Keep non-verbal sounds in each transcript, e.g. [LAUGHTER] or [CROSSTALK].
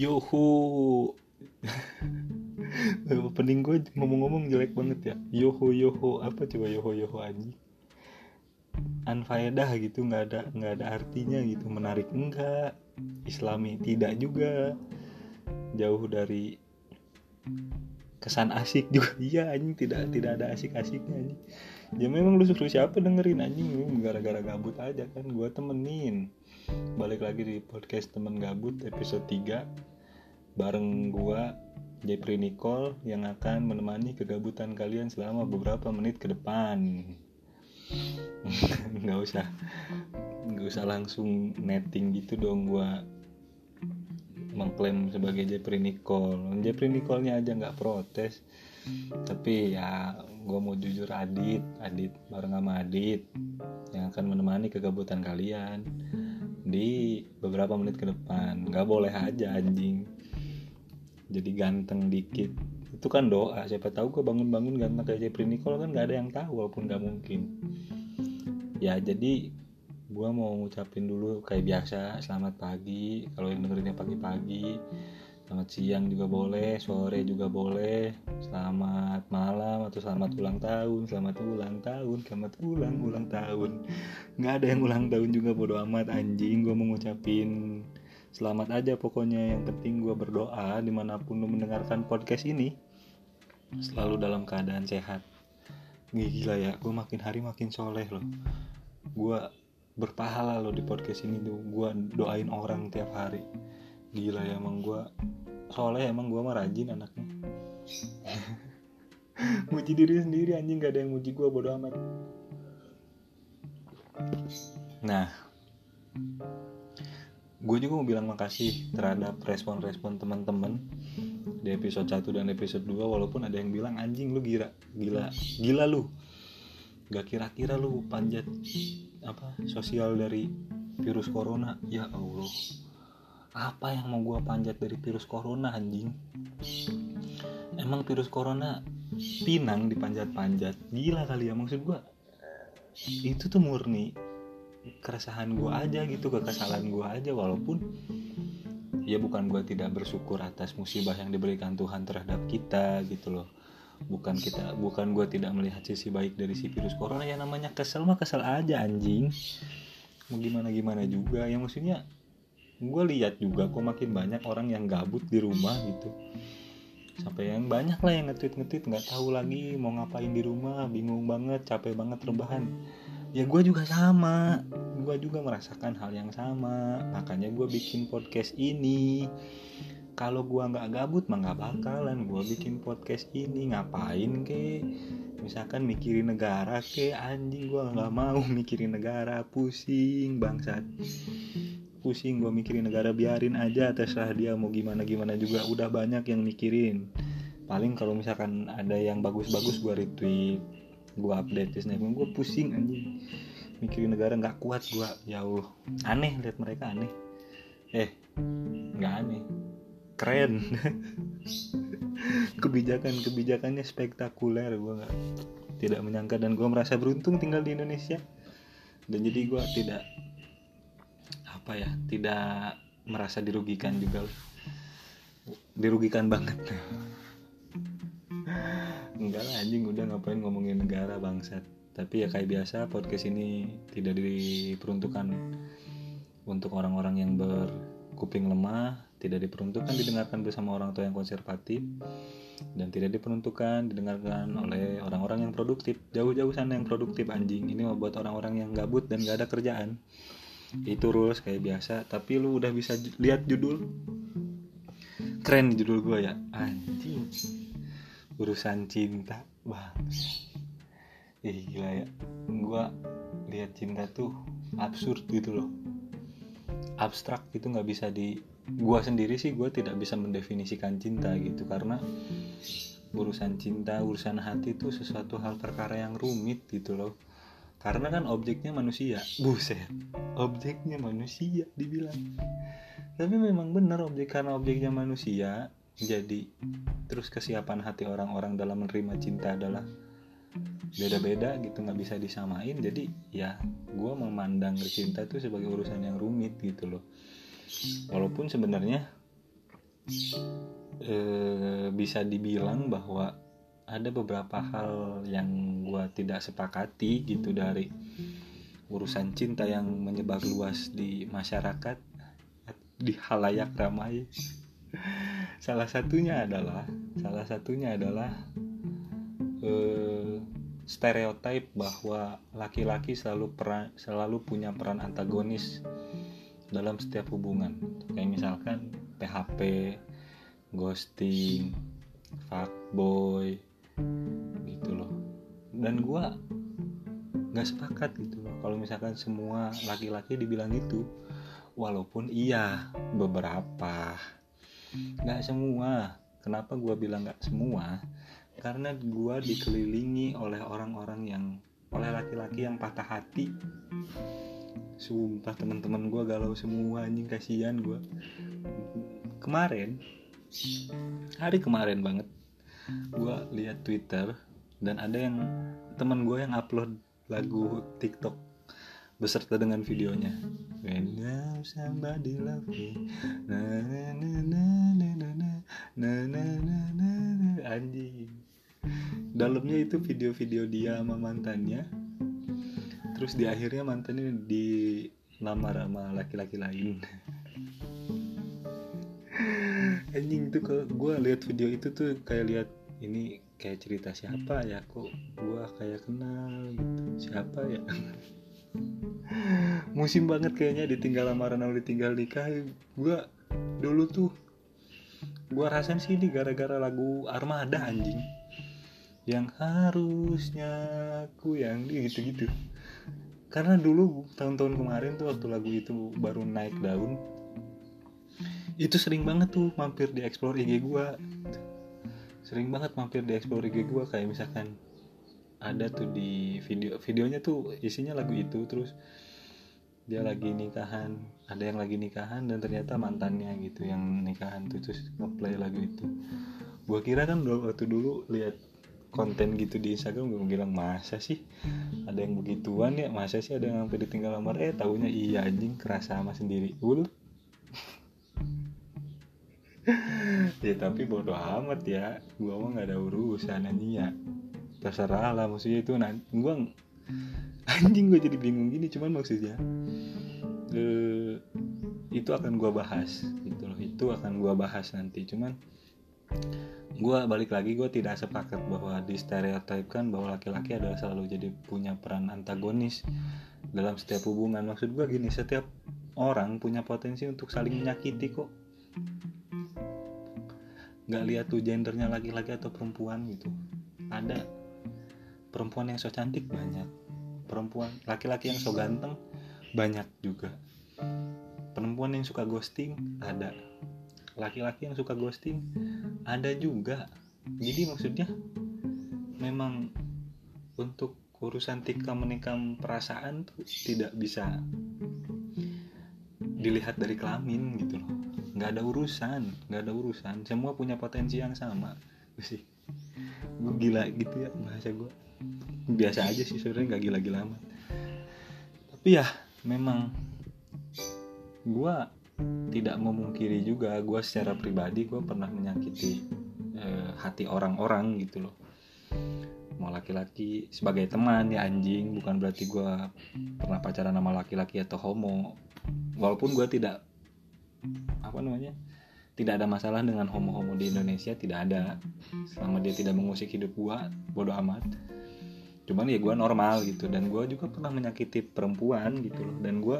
Yoho [LAUGHS] Opening gue ngomong-ngomong jelek banget ya. Yoho yoho Apa coba? Yoho yoho anjing Anfaedah gitu nggak ada nggak ada artinya gitu. Menarik enggak? Islami tidak juga. Jauh dari kesan asik juga. [LAUGHS] Iya anjing tidak tidak ada asik-asiknya anjing. Ya memang lu suruh siapa dengerin anjing? Gara-gara gabut aja kan gue temenin balik lagi di podcast temen gabut episode 3 bareng gue Jepri Nicole yang akan menemani kegabutan kalian selama beberapa menit ke depan. [LAUGHS] Nggak usah nggak usah langsung netting gitu dong gue mengklaim sebagai Jepri Nicole. Jepri Nicole-nya aja nggak protes. Tapi ya gue mau jujur Adit Adit bareng sama Adit yang akan menemani kegabutan kalian di beberapa menit ke depan. Nggak boleh aja anjing. Jadi ganteng dikit. Itu kan doa. Siapa tahu gue bangun-bangun ganteng kayak Jeffrey Nicole kan nggak ada yang tahu walaupun nggak mungkin. Ya jadi gue mau ngucapin dulu kayak biasa selamat pagi. Kalau yang dengerinnya pagi-pagi selamat siang juga boleh sore juga boleh. Selamat malam atau selamat ulang tahun. Selamat ulang tahun selamat ulang ulang tahun. Nggak ada yang ulang tahun juga bodo amat anjing. Gue mau ngucapin selamat aja pokoknya. Yang penting gue berdoa di mana pun lo mendengarkan podcast ini selalu dalam keadaan sehat. Gila ya gue makin hari makin soleh loh. Gue berpahala loh di podcast ini tuh. Gue doain orang tiap hari gila ya emang gue soalnya emang gue mah rajin anaknya. [LAUGHS] Muji diri sendiri anjing gak ada yang muji gue bodo amat. Nah gue juga mau bilang makasih terhadap respon-respon teman-teman di episode 1 dan episode 2 walaupun ada yang bilang anjing lu gila gila gila lu. Gak kira-kira lu panjat apa sosial dari virus corona. Ya Allah apa yang mau gue panjat dari virus corona anjing? Emang virus corona pinang dipanjat-panjat? Gila kali ya maksud gue itu tuh murni keresahan gue aja gitu kekesalan gue aja walaupun ya bukan gue tidak bersyukur atas musibah yang diberikan Tuhan terhadap kita gitu loh. Bukan kita bukan gue tidak melihat sisi baik dari si virus corona ya namanya kesel mah kesel aja anjing. Mau gimana gimana juga ya maksudnya gue lihat juga kok makin banyak orang yang gabut di rumah gitu. Sampai yang banyak lah yang ngetweet ngetweet nggak tahu lagi mau ngapain di rumah bingung banget capek banget rebahan. Ya gue juga sama gue juga merasakan hal yang sama. Makanya gue bikin podcast ini. Kalau gue nggak gabut mah nggak bakalan gue bikin podcast ini. Ngapain ke? Misalkan mikirin negara ke? Anjing gue nggak mau [LAUGHS] mikirin negara. Pusing bangsat pusing gue mikirin negara biarin aja terserah dia mau gimana gimana juga. Udah banyak yang mikirin. Paling kalau misalkan ada yang bagus-bagus gue retweet gue update di snapgram gue pusing anjing. Mikirin negara nggak kuat gue ya allah. Aneh lihat mereka aneh. Eh nggak aneh. Keren. [LAUGHS] Kebijakan kebijakannya spektakuler gue nggak tidak menyangka. Dan gue merasa beruntung tinggal di Indonesia. Dan jadi gue tidak apa ya tidak merasa dirugikan juga. Dirugikan banget. Enggak lah anjing udah ngapain ngomongin negara bangsat. Tapi ya kayak biasa podcast ini tidak diperuntukkan untuk orang-orang yang berkuping lemah tidak diperuntukkan didengarkan bersama orang tua yang konservatif dan tidak diperuntukkan didengarkan oleh orang-orang yang produktif. Jauh-jauh sana yang produktif anjing. Ini buat orang-orang yang gabut dan gak ada kerjaan itu rules kayak biasa. Tapi lu udah bisa lihat judul? Keren judul gue ya. Anjing. Urusan cinta bang Ih gila ya. Gue lihat cinta tuh absurd gitu loh. Abstrak gitu nggak bisa di gue sendiri sih gue tidak bisa mendefinisikan cinta gitu. Karena urusan cinta urusan hati itu sesuatu hal perkara yang rumit gitu loh karena kan objeknya manusia. Buset. Objeknya manusia dibilang. Tapi memang benar objek karena objeknya manusia jadi terus kesiapan hati orang-orang dalam menerima cinta adalah beda-beda gitu nggak bisa disamain. Jadi ya gue memandang cinta itu sebagai urusan yang rumit gitu loh. Walaupun sebenarnya eh, bisa dibilang bahwa ada beberapa hal yang gue tidak sepakati gitu dari urusan cinta yang menyebar luas di masyarakat di halayak ramai. [LAUGHS] Salah satunya adalah salah satunya adalah eh, stereotip bahwa laki-laki selalu peran selalu punya peran antagonis dalam setiap hubungan. Kayak misalkan PHP ghosting fuckboy gitu loh. Dan gue nggak sepakat gitu loh kalau misalkan semua laki-laki dibilang itu walaupun iya beberapa. Nggak semua. Kenapa gue bilang nggak semua? Karena gue dikelilingi oleh orang-orang yang oleh laki-laki yang patah hati. Sumpah teman-teman gue galau semua anjing kasihan gue kemarin hari kemarin banget gue lihat twitter dan ada yang teman gue yang upload lagu tiktok beserta dengan videonya When somebody love me na dalamnya itu video-video dia sama mantannya terus di akhirnya mantannya di lamar sama laki-laki lain anjing tuh kalau gue lihat video itu tuh kayak lihat ini kayak cerita siapa ya? Kok gue kayak kenal gitu? Siapa ya? [LAUGHS] Musim banget kayaknya ditinggal lamaran atau ditinggal nikah gue dulu tuh gue rasain sih ini gara-gara lagu Armada anjing. Yang harusnya aku yang gitu-gitu. Karena dulu tahun-tahun kemarin tuh waktu lagu itu baru naik daun itu sering banget tuh mampir di explore IG gue sering banget mampir di explore IG gue kayak misalkan ada tuh di video videonya tuh isinya lagu itu terus dia lagi nikahan ada yang lagi nikahan dan ternyata mantannya gitu yang nikahan tuh terus ngeplay lagu itu. Gua kira kan waktu dulu lihat konten gitu di Instagram gue bilang masa sih? Ada yang begituan ya? Masa sih ada yang sampai ditinggal lamar eh tahunya iya anjing kerasa sama sendiri. Ul ya tapi bodoh amat ya. Gua mah nggak ada urusan anjing ya. Terserah lah maksudnya itu nanti gua anjing gue jadi bingung gini cuman maksudnya eh, itu akan gua bahas gitu loh. Itu akan gua bahas nanti cuman gua balik lagi gue tidak sepakat bahwa di stereotipkan bahwa laki-laki adalah selalu jadi punya peran antagonis dalam setiap hubungan. Maksud gue gini setiap orang punya potensi untuk saling menyakiti kok nggak lihat tuh gendernya laki-laki atau perempuan gitu. Ada perempuan yang so cantik banyak. Perempuan laki-laki yang so ganteng banyak juga. Perempuan yang suka ghosting ada. Laki-laki yang suka ghosting ada juga. Jadi maksudnya memang untuk urusan tikam menikam perasaan tuh tidak bisa dilihat dari kelamin gitu loh nggak ada urusan nggak ada urusan. Semua punya potensi yang sama. Sih. Gue gila gitu ya bahasa gue biasa aja sih sebenarnya nggak gila-gila amat. Tapi ya memang gue tidak memungkiri juga gue secara pribadi gue pernah menyakiti eh, hati orang-orang gitu loh. Mau laki-laki sebagai teman ya anjing bukan berarti gue pernah pacaran sama laki-laki atau homo. Walaupun gue tidak apa namanya tidak ada masalah dengan homo-homo di Indonesia tidak ada. Selama dia tidak mengusik hidup gue bodoh amat. Cuman ya gue normal gitu dan gue juga pernah menyakiti perempuan gitu loh. Dan gue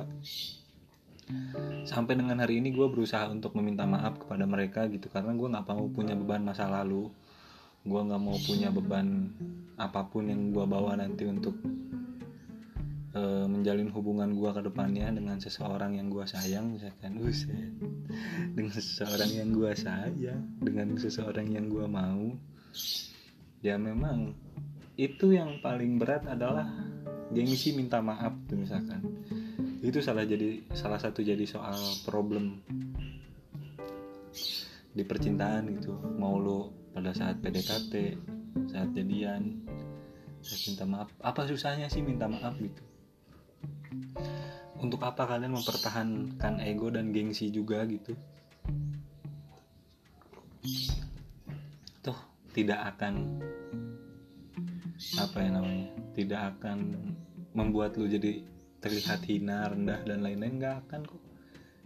sampai dengan hari ini gue berusaha untuk meminta maaf kepada mereka gitu karena gue nggak mau punya beban masa lalu. Gue nggak mau punya beban apa pun yang gue bawa nanti untuk uh, menjalin hubungan gue ke depannya dengan seseorang yang gue sayang misalkan. Uset dengan seseorang yang gue sayang dengan seseorang yang gue mau. Ya memang itu yang paling berat adalah gengsi minta maaf tuh misalkan. Itu salah jadi salah satu jadi soal problem di percintaan gitu. Mau lo pada saat PDKT saat jadian saat minta maaf. Apa susahnya sih minta maaf gitu untuk apa kalian mempertahankan ego dan gengsi juga gitu? Tuh tidak akan apa ya namanya tidak akan membuat lu jadi terlihat hina rendah dan lain-lain. Nggak akan kok.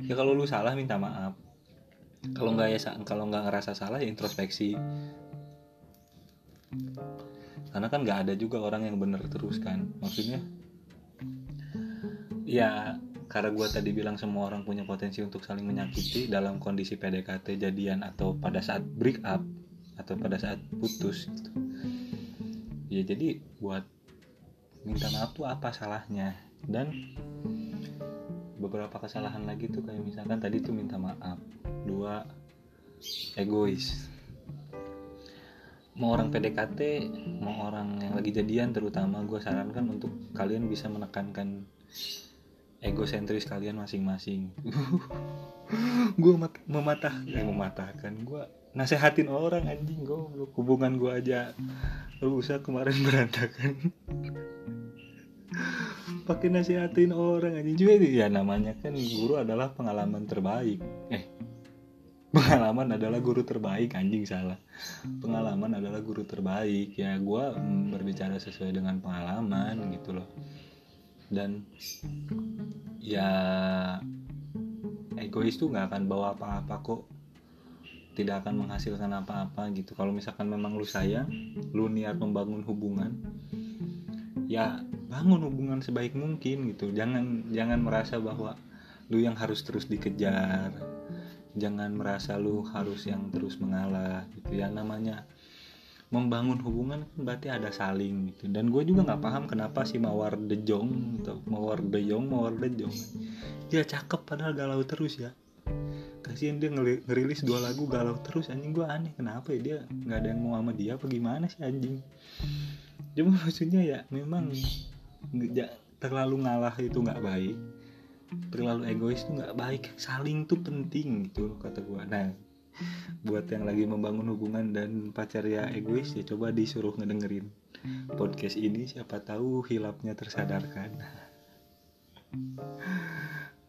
Ya kalau lu salah minta maaf. Kalau nggak ya kalau nggak ngerasa salah ya introspeksi. Karena kan nggak ada juga orang yang bener terus kan. Maksudnya ya karena gue tadi bilang semua orang punya potensi untuk saling menyakiti dalam kondisi PDKT jadian atau pada saat break up atau pada saat putus gitu. ya jadi buat minta maaf tuh apa salahnya? Dan beberapa kesalahan lagi tuh kayak misalkan tadi tuh minta maaf. Dua egois. Mau orang PDKT mau orang yang lagi jadian terutama gue sarankan untuk kalian bisa menekankan egosentris kalian masing-masing. [LAUGHS] Gue mematah eh, mematahkan. Gue nasehatin orang anjing gue hubungan gue aja rusak kemarin [LAUGHS] berantakan. Pakai nasehatin orang anjing. Juga ya namanya kan guru adalah pengalaman terbaik. Eh pengalaman adalah guru terbaik anjing salah. Pengalaman adalah guru terbaik. Ya gue berbicara sesuai dengan pengalaman gitu loh dan ya egois tuh nggak akan bawa apa-apa kok. Tidak akan menghasilkan apa-apa gitu. Kalau misalkan memang lu sayang lu niat membangun hubungan ya bangun hubungan sebaik mungkin gitu. Jangan jangan merasa bahwa lu yang harus terus dikejar. Jangan merasa lu harus yang terus mengalah gitu. Ya namanya membangun hubungan kan berarti ada saling gitu. Dan gue juga nggak paham kenapa si mawar dejong atau mawar dejong mawar dejong dia cakep padahal galau terus ya. Kasihan dia ngerilis dua lagu galau terus anjing. Gue aneh kenapa ya dia nggak ada yang mau sama dia apa gimana sih anjing? Cuma [LAUGHS] maksudnya ya memang terlalu ngalah itu nggak baik. Terlalu egois itu nggak baik. Saling tuh penting gitu kata gue nah buat yang lagi membangun hubungan dan pacar ya egois ya coba disuruh ngedengerin podcast ini. Siapa tahu hilapnya tersadarkan.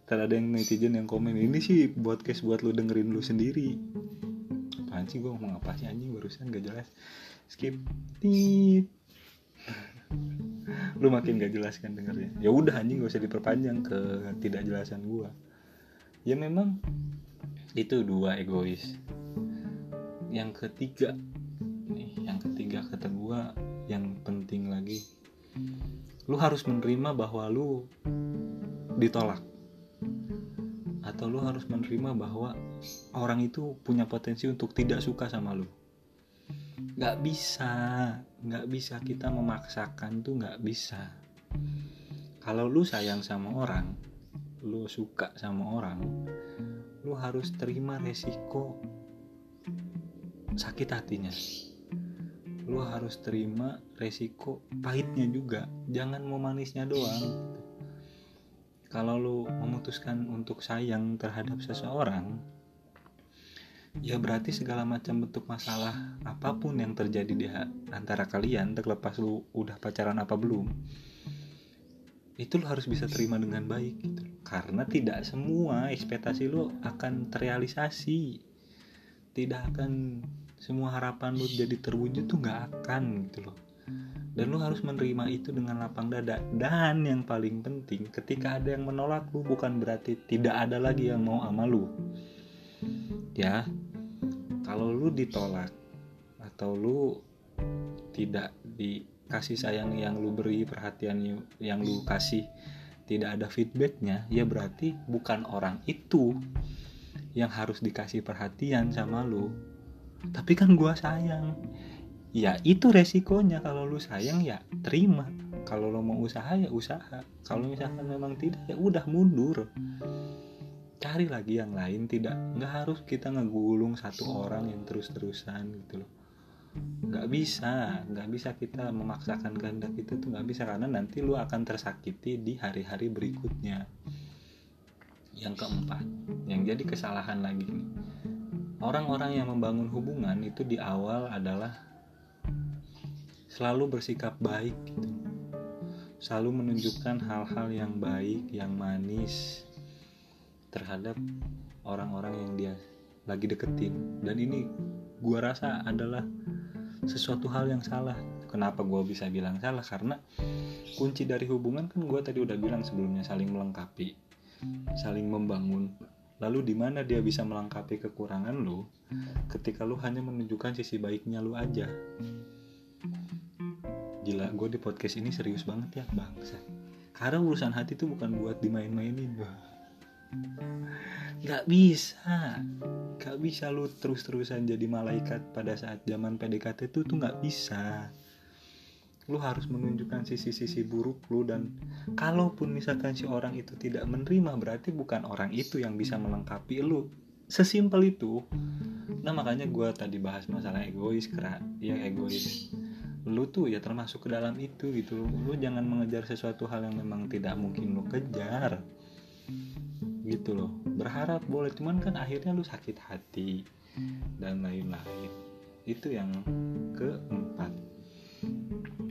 Ntar ada yang netizen yang komen ini sih podcast buat lu dengerin lu sendiri. Apaan sih gue ngomong apa sih anjing? Barusan gak jelas. Skip. Tit. Lu makin gak jelas kan dengernya. Ya udah anjing gak usah diperpanjang ke tidak jelasan gue ya memang itu dua egois. Yang ketiga nih yang ketiga kata gua yang penting lagi lu harus menerima bahwa lu ditolak. Atau lu harus menerima bahwa orang itu punya potensi untuk tidak suka sama lu. Nggak bisa nggak bisa. Kita memaksakan tuh nggak bisa. Kalau lu sayang sama orang lu suka sama orang lu harus terima resiko sakit hatinya. Lu harus terima resiko pahitnya juga. Jangan mau manisnya doang. Kalau lu memutuskan untuk sayang terhadap seseorang ya berarti segala macam bentuk masalah apa pun yang terjadi di antara kalian terlepas lu udah pacaran apa belum itu lo harus bisa terima dengan baik gitu. Karena tidak semua ekspektasi lo akan terrealisasi. Tidak akan semua harapan lo jadi terwujud tuh nggak akan gitu loh. Dan lo harus menerima itu dengan lapang dada. Dan yang paling penting ketika ada yang menolak lo bukan berarti tidak ada lagi yang mau sama lo. Ya kalau lo ditolak atau lo tidak di kasih sayang yang lu beri perhatian yang lu kasih tidak ada feedbacknya ya berarti bukan orang itu yang harus dikasih perhatian sama lu. Tapi kan gua sayang. Ya itu resikonya kalau lu sayang ya terima. Kalau lo mau usaha ya usaha. Kalau misalkan memang tidak ya udah mundur. Cari lagi yang lain tidak nggak harus kita ngegulung satu orang yang terus-terusan gitu loh nggak bisa nggak bisa kita memaksakan kehendak itu tuh nggak bisa karena nanti lu akan tersakiti di hari-hari berikutnya. Yang keempat yang jadi kesalahan lagi nih. Orang-orang yang membangun hubungan itu di awal adalah selalu bersikap baik gitu. Selalu menunjukkan hal-hal yang baik yang manis terhadap orang-orang yang dia lagi deketin. Dan ini gue rasa adalah sesuatu hal yang salah. Kenapa gue bisa bilang salah? Karena kunci dari hubungan kan gue tadi udah bilang sebelumnya saling melengkapi saling membangun. Lalu di mana dia bisa melengkapi kekurangan lo ketika lo hanya menunjukkan sisi baiknya lo aja? Gila gue di podcast ini serius banget ya bangsa karena urusan hati itu bukan buat dimain-mainin nggak bisa. Nggak bisa lu terus-terusan jadi malaikat pada saat zaman PDKT itu tuh nggak bisa. Lu harus menunjukkan sisi-sisi buruk lu dan kalaupun misalkan si orang itu tidak menerima berarti bukan orang itu yang bisa melengkapi lu. Sesimpel itu. Nah makanya gue tadi bahas masalah egois kera ya egois. Lu tuh ya termasuk ke dalam itu gitu. Lu jangan mengejar sesuatu hal yang memang tidak mungkin lu kejar gitu loh. Berharap boleh cuman kan akhirnya lu sakit hati dan lain-lain. Itu yang keempat.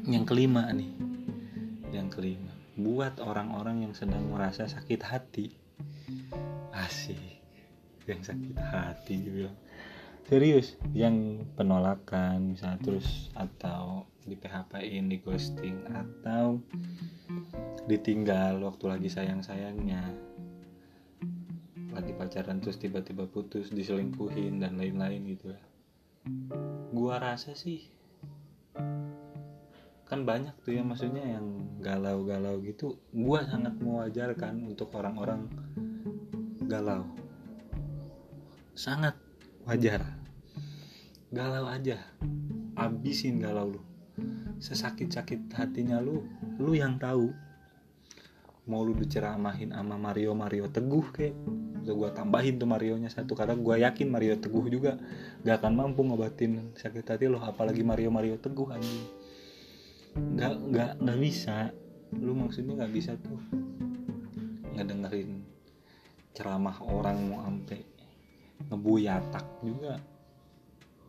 Yang kelima nih. Yang kelima. Buat orang-orang yang sedang merasa sakit hati. Asik. Yang sakit hati bilang. Serius yang penolakan misalnya terus atau di PHP in di ghosting atau ditinggal waktu lagi sayang-sayangnya lagi pacaran terus tiba-tiba putus diselingkuhin dan lain-lain gitu ya. Gua rasa sih kan banyak tuh ya maksudnya yang galau-galau gitu. Gua sangat mewajarkan untuk orang-orang galau. Sangat wajar. Galau aja. Abisin galau lu. Sesakit-sakit hatinya lu lu yang tahu mau lu diceramahin sama Mario Mario Teguh kayak. Udah gue tambahin tuh Mario nya satu karena gue yakin Mario Teguh juga gak akan mampu ngobatin sakit hati lo apalagi Mario Mario Teguh anjing. Nggak nggak nggak bisa. Lu maksudnya nggak bisa tuh ngedengerin ceramah orang mau ampe ngebuyatak juga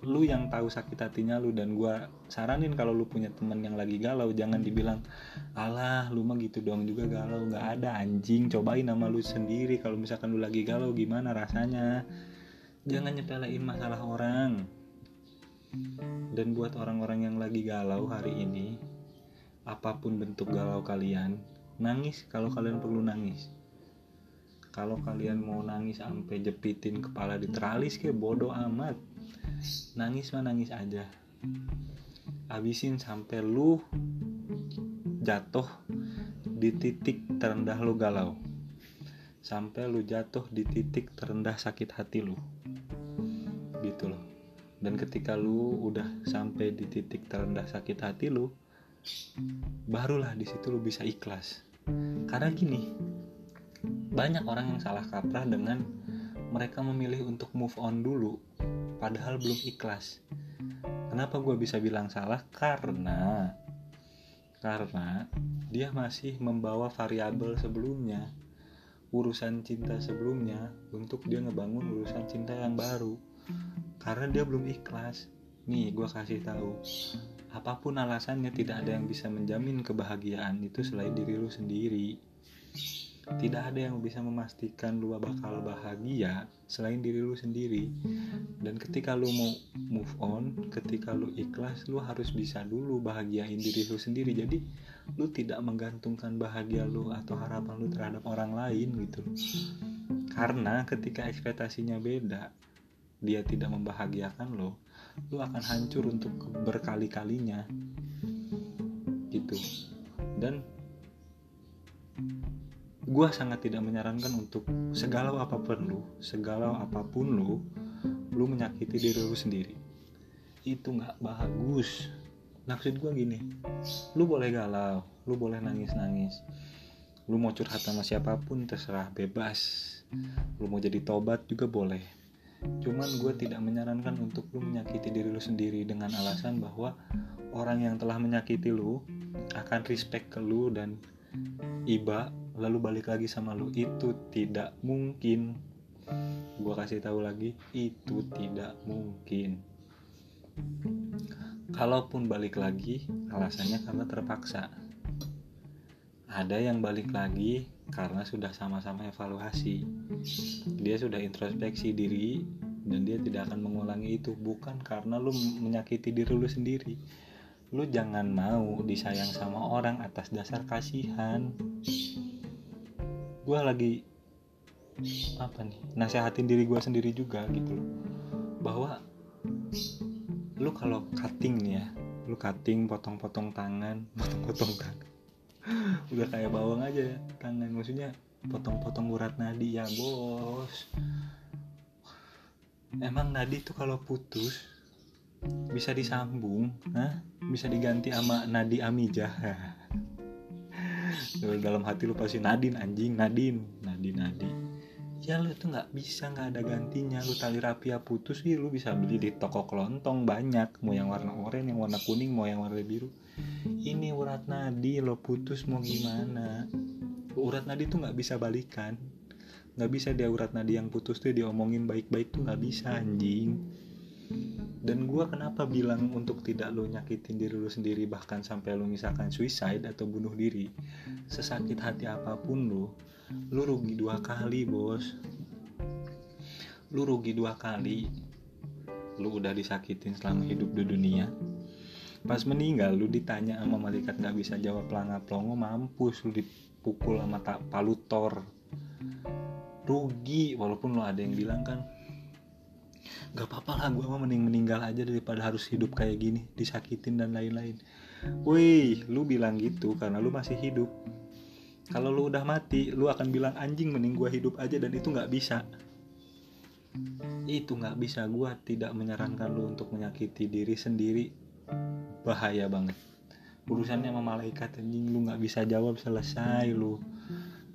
lu yang tahu sakit hatinya lu dan gua saranin kalau lu punya temen yang lagi galau jangan dibilang alah lu mah gitu doang juga galau. Nggak ada anjing. Cobain nama lu sendiri. Kalau misalkan lu lagi galau gimana rasanya? Jangan nyepelein masalah orang. Dan buat orang-orang yang lagi galau hari ini apa pun bentuk galau kalian nangis kalau kalian perlu nangis. Kalau kalian mau nangis sampai jepitin kepala di teralis kayak bodoh amat nangis mah nangis aja. Habisin sampai lu jatuh di titik terendah lu galau. Sampai lu jatuh di titik terendah sakit hati lu. Gitu loh. Dan ketika lu udah sampai di titik terendah sakit hati lu barulah di situ lu bisa ikhlas. Karena gini banyak orang yang salah kaprah dengan mereka memilih untuk move on dulu padahal belum ikhlas. Kenapa gue bisa bilang salah? Karena karena dia masih membawa variabel sebelumnya urusan cinta sebelumnya untuk dia ngebangun urusan cinta yang baru. Karena dia belum ikhlas. Nih gue kasih tahu apa pun alasannya tidak ada yang bisa menjamin kebahagiaan itu selain diri lu sendiri tidak ada yang bisa memastikan lu bakal bahagia selain diri lu sendiri. Dan ketika lu mau move on ketika lu ikhlas lu harus bisa dulu bahagiain diri lu sendiri. Jadi lu tidak menggantungkan bahagia lu atau harapan lu terhadap orang lain gitu. Karena ketika ekspektasinya beda dia tidak membahagiakan lo lu akan hancur untuk berkali-kalinya. Gitu. Dan gue sangat tidak menyarankan untuk segala apa pun lu segala apa pun lu lu menyakiti diri lu sendiri. Itu nggak bagus. Maksud gue gini lu boleh galau lu boleh nangis nangis lu mau curhat sama siapa pun terserah bebas. Lu mau jadi tobat juga boleh. Cuman gue tidak menyarankan untuk lu menyakiti diri lu sendiri dengan alasan bahwa orang yang telah menyakiti lu akan respect ke lu dan iba lalu balik lagi sama lu itu tidak mungkin. Gue kasih tahu lagi itu tidak mungkin. Kalaupun balik lagi alasannya karena terpaksa. Ada yang balik lagi karena sudah sama-sama evaluasi. Dia sudah introspeksi diri dan dia tidak akan mengulangi itu bukan karena lu menyakiti diri lu sendiri. Lu jangan mau disayang sama orang atas dasar kasihan gue lagi apa nih nasehatin diri gue sendiri juga gitu loh. Bahwa lu kalau cutting nih ya lu cutting potong-potong tangan [LAUGHS] potong-potong tangan udah kayak bawang aja tangan. Maksudnya potong-potong urat nadi ya bos. Emang nadi tuh kalau putus bisa disambung Hah? bisa diganti sama nadi amijah [LAUGHS] dalam hati lu pasti Nadin anjing Nadin Nadin Nadi ya lu tuh nggak bisa nggak ada gantinya. Lu tali rapia putus sih lu bisa beli di toko kelontong banyak. Mau yang warna oranye yang warna kuning mau yang warna biru. Ini urat nadi lo putus mau gimana? Urat nadi tuh nggak bisa balikan. Nggak bisa dia urat nadi yang putus tuh diomongin baik-baik tuh nggak bisa anjing dan gue kenapa bilang untuk tidak lo nyakitin diri lo sendiri bahkan sampai lo misalkan suicide atau bunuh diri sesakit hati apa pun lo lu rugi dua kali bos. Lu rugi dua kali lu udah disakitin selama hidup di dunia. Pas meninggal lu ditanya sama malaikat nggak bisa jawab pelanga plongo mampus lu dipukul sama tak palutor. Rugi walaupun lo ada yang bilang kan gak apa-apa lah gue mah mending meninggal aja daripada harus hidup kayak gini disakitin dan lain-lain. Wih, lu bilang gitu karena lu masih hidup. Kalau lu udah mati lu akan bilang anjing mending gua hidup aja dan itu nggak bisa. Itu nggak bisa. Gua tidak menyarankan lu untuk menyakiti diri sendiri. Bahaya banget. Urusannya sama malaikat anjing lu nggak bisa jawab selesai lu.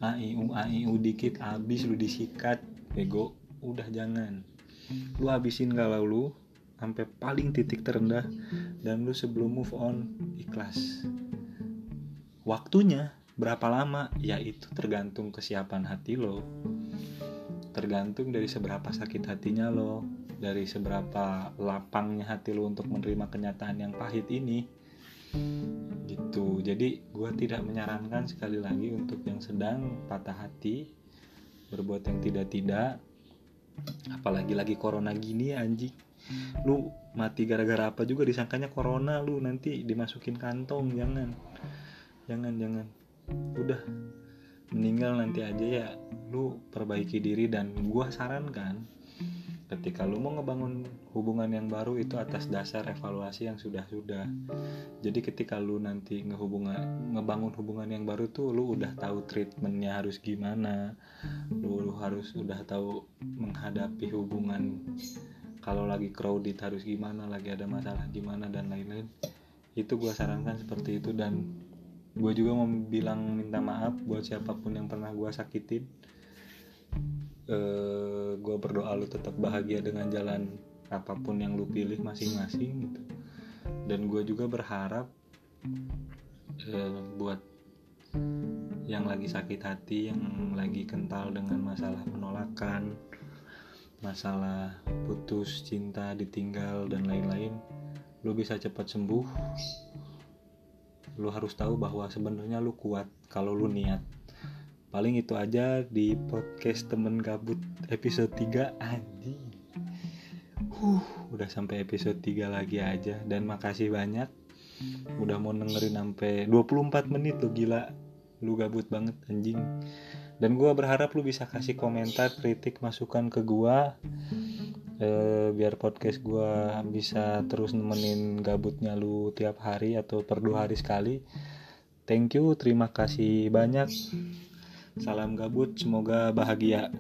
Aiu aiu dikit abis lu disikat. Bego udah jangan lu habisin galau lu sampai paling titik terendah dan lu sebelum move on ikhlas. Waktunya berapa lama? Ya itu tergantung kesiapan hati lo. Tergantung dari seberapa sakit hatinya lo dari seberapa lapangnya hati lo untuk menerima kenyataan yang pahit ini. Gitu. Jadi gue tidak menyarankan sekali lagi untuk yang sedang patah hati berbuat yang tidak-tidak apalagi lagi corona gini anjing. Lu mati gara-gara apa juga disangkanya corona lu nanti dimasukin kantong jangan. Jangan jangan. Udah meninggal nanti aja ya. Lu perbaiki diri dan gua sarankan ketika lu mau ngebangun hubungan yang baru itu atas dasar evaluasi yang sudah-sudah. Jadi ketika lu nanti ngehubungan ngebangun hubungan yang baru tuh lu udah tahu treatmentnya harus gimana. Lu, lu harus udah tahu menghadapi hubungan kalau lagi crowded harus gimana lagi ada masalah gimana dan lain-lain. Itu gua sarankan seperti itu. Dan gue juga mau bilang minta maaf buat siapa pun yang pernah gue sakitin uh, gue berdoa lu tetap bahagia dengan jalan apa pun yang lu pilih masing-masing gitu. Dan gue juga berharap uh, buat yang lagi sakit hati yang lagi kental dengan masalah penolakan masalah putus cinta ditinggal dan lain-lain lu bisa cepat sembuh. Lu harus tahu bahwa sebenarnya lu kuat kalau lu niat paling itu aja di podcast temen gabut episode 3 anjing. Huh udah sampai episode 3 lagi aja. Dan makasih banyak. Udah mau dengerin sampai 24 menit lo gila. Lu gabut banget anjing. Dan gue berharap lu bisa kasih komentar kritik masukan ke gue eh, biar podcast gue bisa terus nemenin gabutnya lu tiap hari atau per dua hari sekali. Thank you terima kasih banyak salam gabut semoga bahagia